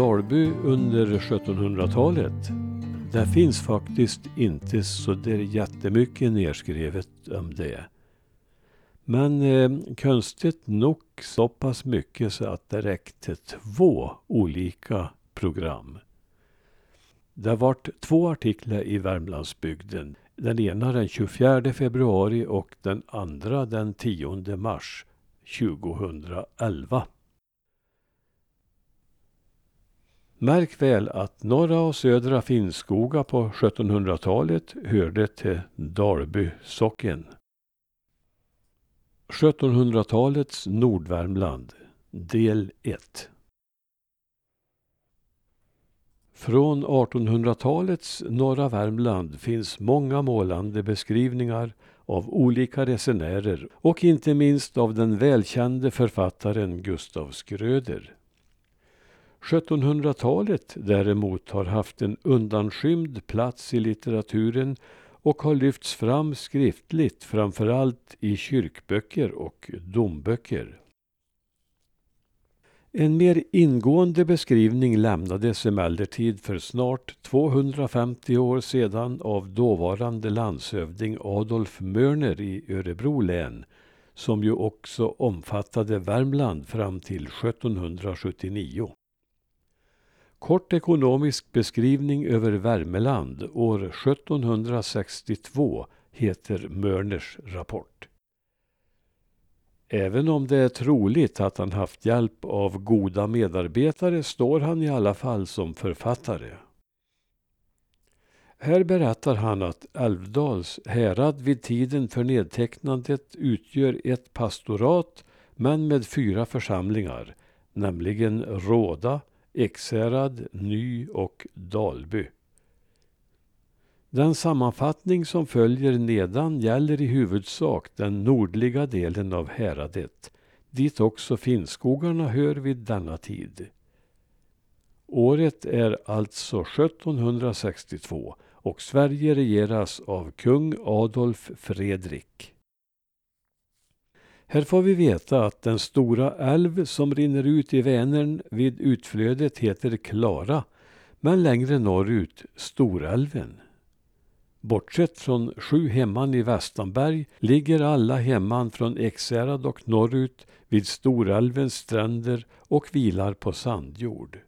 Dalby under 1700-talet. Det finns faktiskt inte så där jättemycket nedskrivet om det. Men eh, konstigt nog så pass mycket så att det räckte två olika program. Det vart två artiklar i Värmlandsbygden. Den ena den 24 februari och den andra den 10 mars 2011. Märk väl att norra och södra Finnskoga på 1700-talet hörde till Dalby socken. 1700-talets Nordvärmland Del 1 Från 1800-talets norra Värmland finns många målande beskrivningar av olika resenärer och inte minst av den välkände författaren Gustav Skröder. 1700-talet däremot har haft en undanskymd plats i litteraturen och har lyfts fram skriftligt framförallt i kyrkböcker och domböcker. En mer ingående beskrivning lämnades emellertid för snart 250 år sedan av dåvarande landshövding Adolf Mörner i Örebro län, som ju också omfattade Värmland fram till 1779. Kort ekonomisk beskrivning över Värmeland år 1762 heter Mörners rapport. Även om det är troligt att han haft hjälp av goda medarbetare står han i alla fall som författare. Här berättar han att Älvdals härad vid tiden för nedtecknandet utgör ett pastorat men med fyra församlingar, nämligen Råda, Ekshärad, Ny och Dalby. Den sammanfattning som följer nedan gäller i huvudsak den nordliga delen av häradet, dit också Finnskogarna hör vid denna tid. Året är alltså 1762 och Sverige regeras av kung Adolf Fredrik. Här får vi veta att den stora älv som rinner ut i Vänern vid utflödet heter Klara, men längre norrut Storälven. Bortsett från sju hemman i Västanberg ligger alla hemman från Ekshärad och norrut vid Storälvens stränder och vilar på sandjord.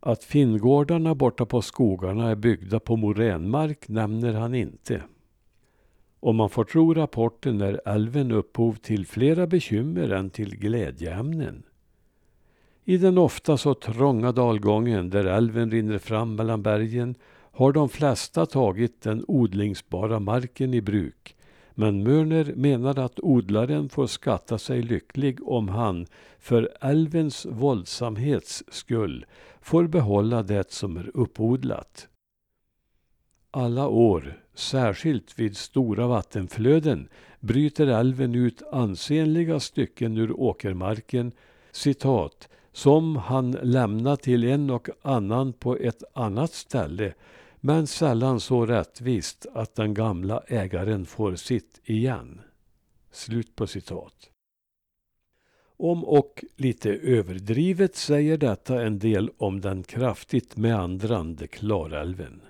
Att finngårdarna borta på skogarna är byggda på moränmark nämner han inte. Om man får tro rapporten är älven upphov till flera bekymmer än till glädjeämnen. I den ofta så trånga dalgången där älven rinner fram mellan bergen har de flesta tagit den odlingsbara marken i bruk. Men Mörner menar att odlaren får skatta sig lycklig om han, för älvens våldsamhets skull, får behålla det som är uppodlat. Alla år, särskilt vid stora vattenflöden, bryter älven ut ansenliga stycken ur åkermarken, citat, som han lämnar till en och annan på ett annat ställe men sällan så rättvist att den gamla ägaren får sitt igen. Slut på citat. Om och lite överdrivet säger detta en del om den kraftigt meandrande Klarälven.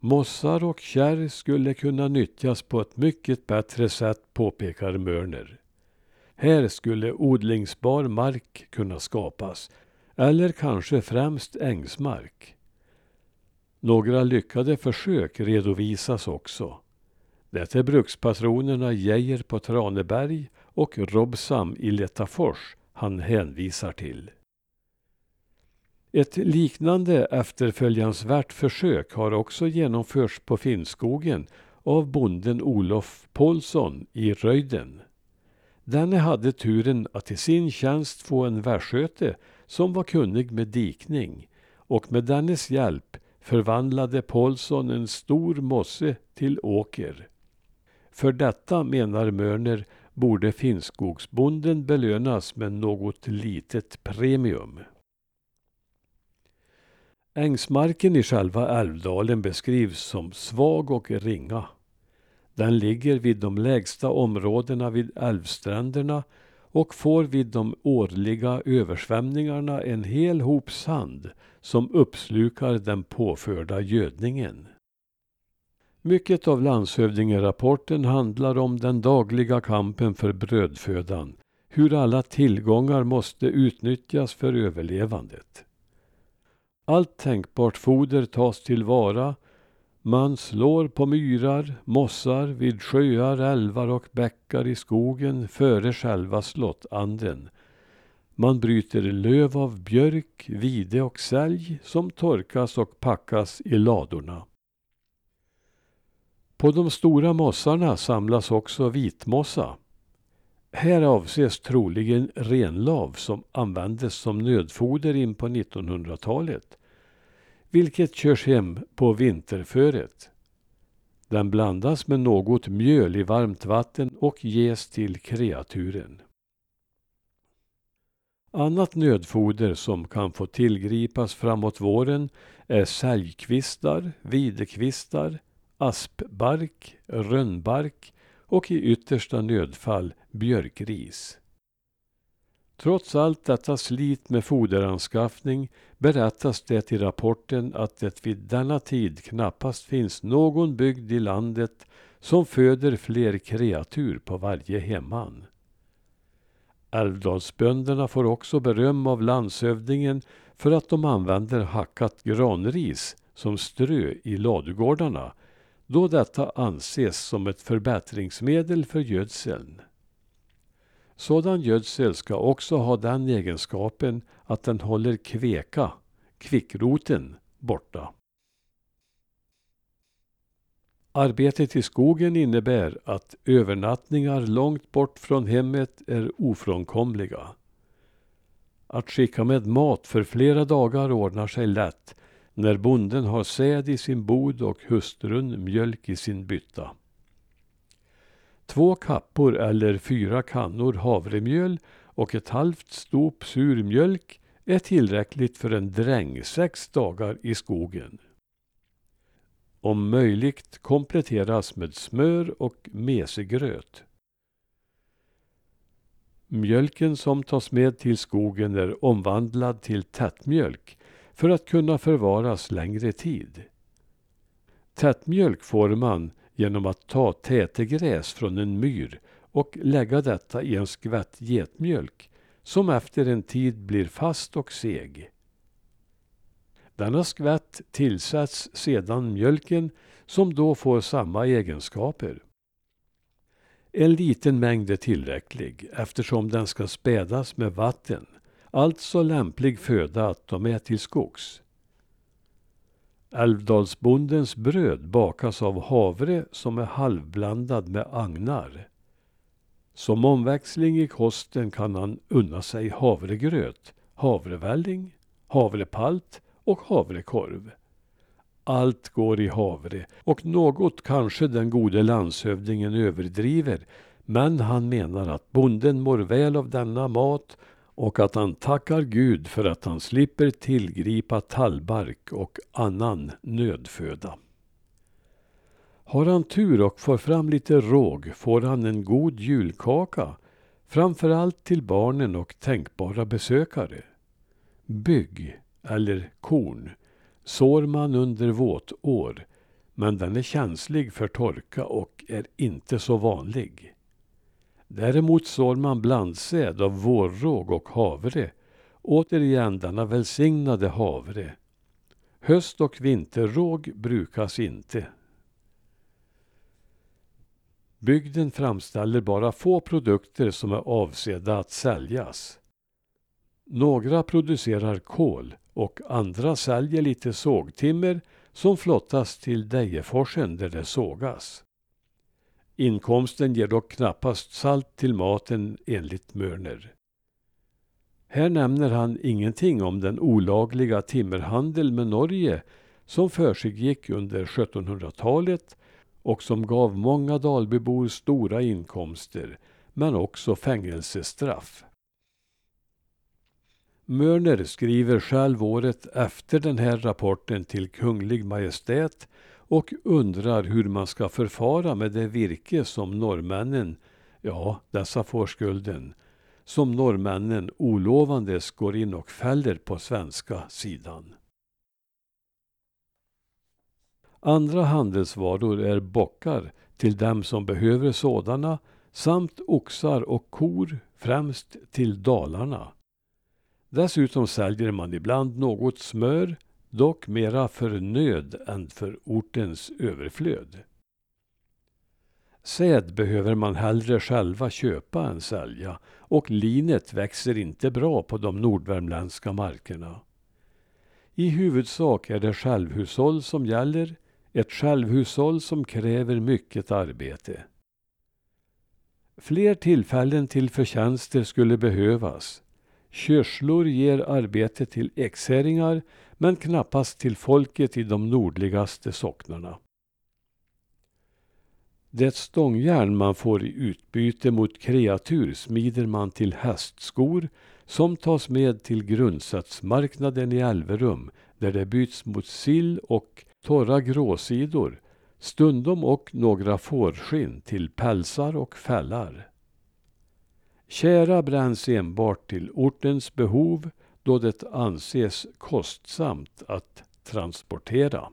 Mossar och kärr skulle kunna nyttjas på ett mycket bättre sätt påpekar Mörner. Här skulle odlingsbar mark kunna skapas, eller kanske främst ängsmark. Några lyckade försök redovisas också. Det är brukspatronerna Geijer på Traneberg och Robsam i Letafors han hänvisar till. Ett liknande efterföljansvärt försök har också genomförts på Finnskogen av bonden Olof Paulsson i Röjden. Denne hade turen att i sin tjänst få en värsköte som var kunnig med dikning och med dennes hjälp förvandlade Paulsson en stor mosse till åker. För detta, menar Mörner, borde Finnskogsbonden belönas med något litet premium. Ängsmarken i själva älvdalen beskrivs som svag och ringa. Den ligger vid de lägsta områdena vid älvstränderna och får vid de årliga översvämningarna en hel hop sand som uppslukar den påförda gödningen. Mycket av landshövdingerapporten handlar om den dagliga kampen för brödfödan, hur alla tillgångar måste utnyttjas för överlevandet. Allt tänkbart foder tas tillvara. Man slår på myrar, mossar, vid sjöar, älvar och bäckar i skogen före själva slottanden. Man bryter löv av björk, vide och sälj som torkas och packas i ladorna. På de stora mossarna samlas också vitmossa. Här avses troligen renlav som användes som nödfoder in på 1900-talet, vilket körs hem på vinterföret. Den blandas med något mjöl i varmt vatten och ges till kreaturen. Annat nödfoder som kan få tillgripas framåt våren är sälgkvistar, videkvistar, aspbark, rönnbark och i yttersta nödfall björkris. Trots allt detta slit med foderanskaffning berättas det i rapporten att det vid denna tid knappast finns någon bygd i landet som föder fler kreatur på varje hemman. Älvdalsbönderna får också beröm av landshövdingen för att de använder hackat granris som strö i ladugårdarna då detta anses som ett förbättringsmedel för gödseln. Sådan gödsel ska också ha den egenskapen att den håller kveka, kvickroten, borta. Arbetet i skogen innebär att övernattningar långt bort från hemmet är ofrånkomliga. Att skicka med mat för flera dagar ordnar sig lätt när bonden har säd i sin bod och hustrun mjölk i sin bytta. Två kappor eller fyra kannor havremjöl och ett halvt stop surmjölk är tillräckligt för en dräng sex dagar i skogen. Om möjligt kompletteras med smör och mesegröt. Mjölken som tas med till skogen är omvandlad till tättmjölk för att kunna förvaras längre tid. Tättmjölk får man genom att ta tätegräs från en myr och lägga detta i en skvätt getmjölk som efter en tid blir fast och seg. Denna skvätt tillsätts sedan mjölken som då får samma egenskaper. En liten mängd är tillräcklig eftersom den ska spädas med vatten alltså lämplig föda att ta med till skogs. Älvdalsbondens bröd bakas av havre som är halvblandad med agnar. Som omväxling i kosten kan han unna sig havregröt, havrevälling, havrepalt och havrekorv. Allt går i havre och något kanske den gode landshövdingen överdriver men han menar att bonden mår väl av denna mat och att han tackar Gud för att han slipper tillgripa tallbark och annan nödföda. Har han tur och får fram lite råg får han en god julkaka, framförallt till barnen och tänkbara besökare. Bygg, eller korn, sår man under våtår, men den är känslig för torka och är inte så vanlig. Däremot sår man blandsäd av vårråg och havre. Återigen denna välsignade havre. Höst och vinterråg brukas inte. Bygden framställer bara få produkter som är avsedda att säljas. Några producerar kol och andra säljer lite sågtimmer som flottas till Dejeforsen där det sågas. Inkomsten ger dock knappast salt till maten enligt Mörner. Här nämner han ingenting om den olagliga timmerhandel med Norge som försiggick under 1700-talet och som gav många Dalbybor stora inkomster, men också fängelsestraff. Mörner skriver själv året efter den här rapporten till Kunglig Majestät och undrar hur man ska förfara med det virke som norrmännen, ja, dessa får skulden, som norrmännen olovandes går in och fäller på svenska sidan. Andra handelsvaror är bockar till dem som behöver sådana samt oxar och kor, främst till Dalarna. Dessutom säljer man ibland något smör, dock mera för nöd än för ortens överflöd. Säd behöver man hellre själva köpa än sälja och linet växer inte bra på de nordvärmländska markerna. I huvudsak är det självhushåll som gäller, ett självhushåll som kräver mycket arbete. Fler tillfällen till förtjänster skulle behövas. Körslor ger arbete till ekshäringar men knappast till folket i de nordligaste socknarna. Det stångjärn man får i utbyte mot kreatur smider man till hästskor som tas med till grundsatsmarknaden i Älverum där det byts mot sill och torra gråsidor, stundom och några fårskinn till pälsar och fällar. Kära bränns enbart till ortens behov då det anses kostsamt att transportera.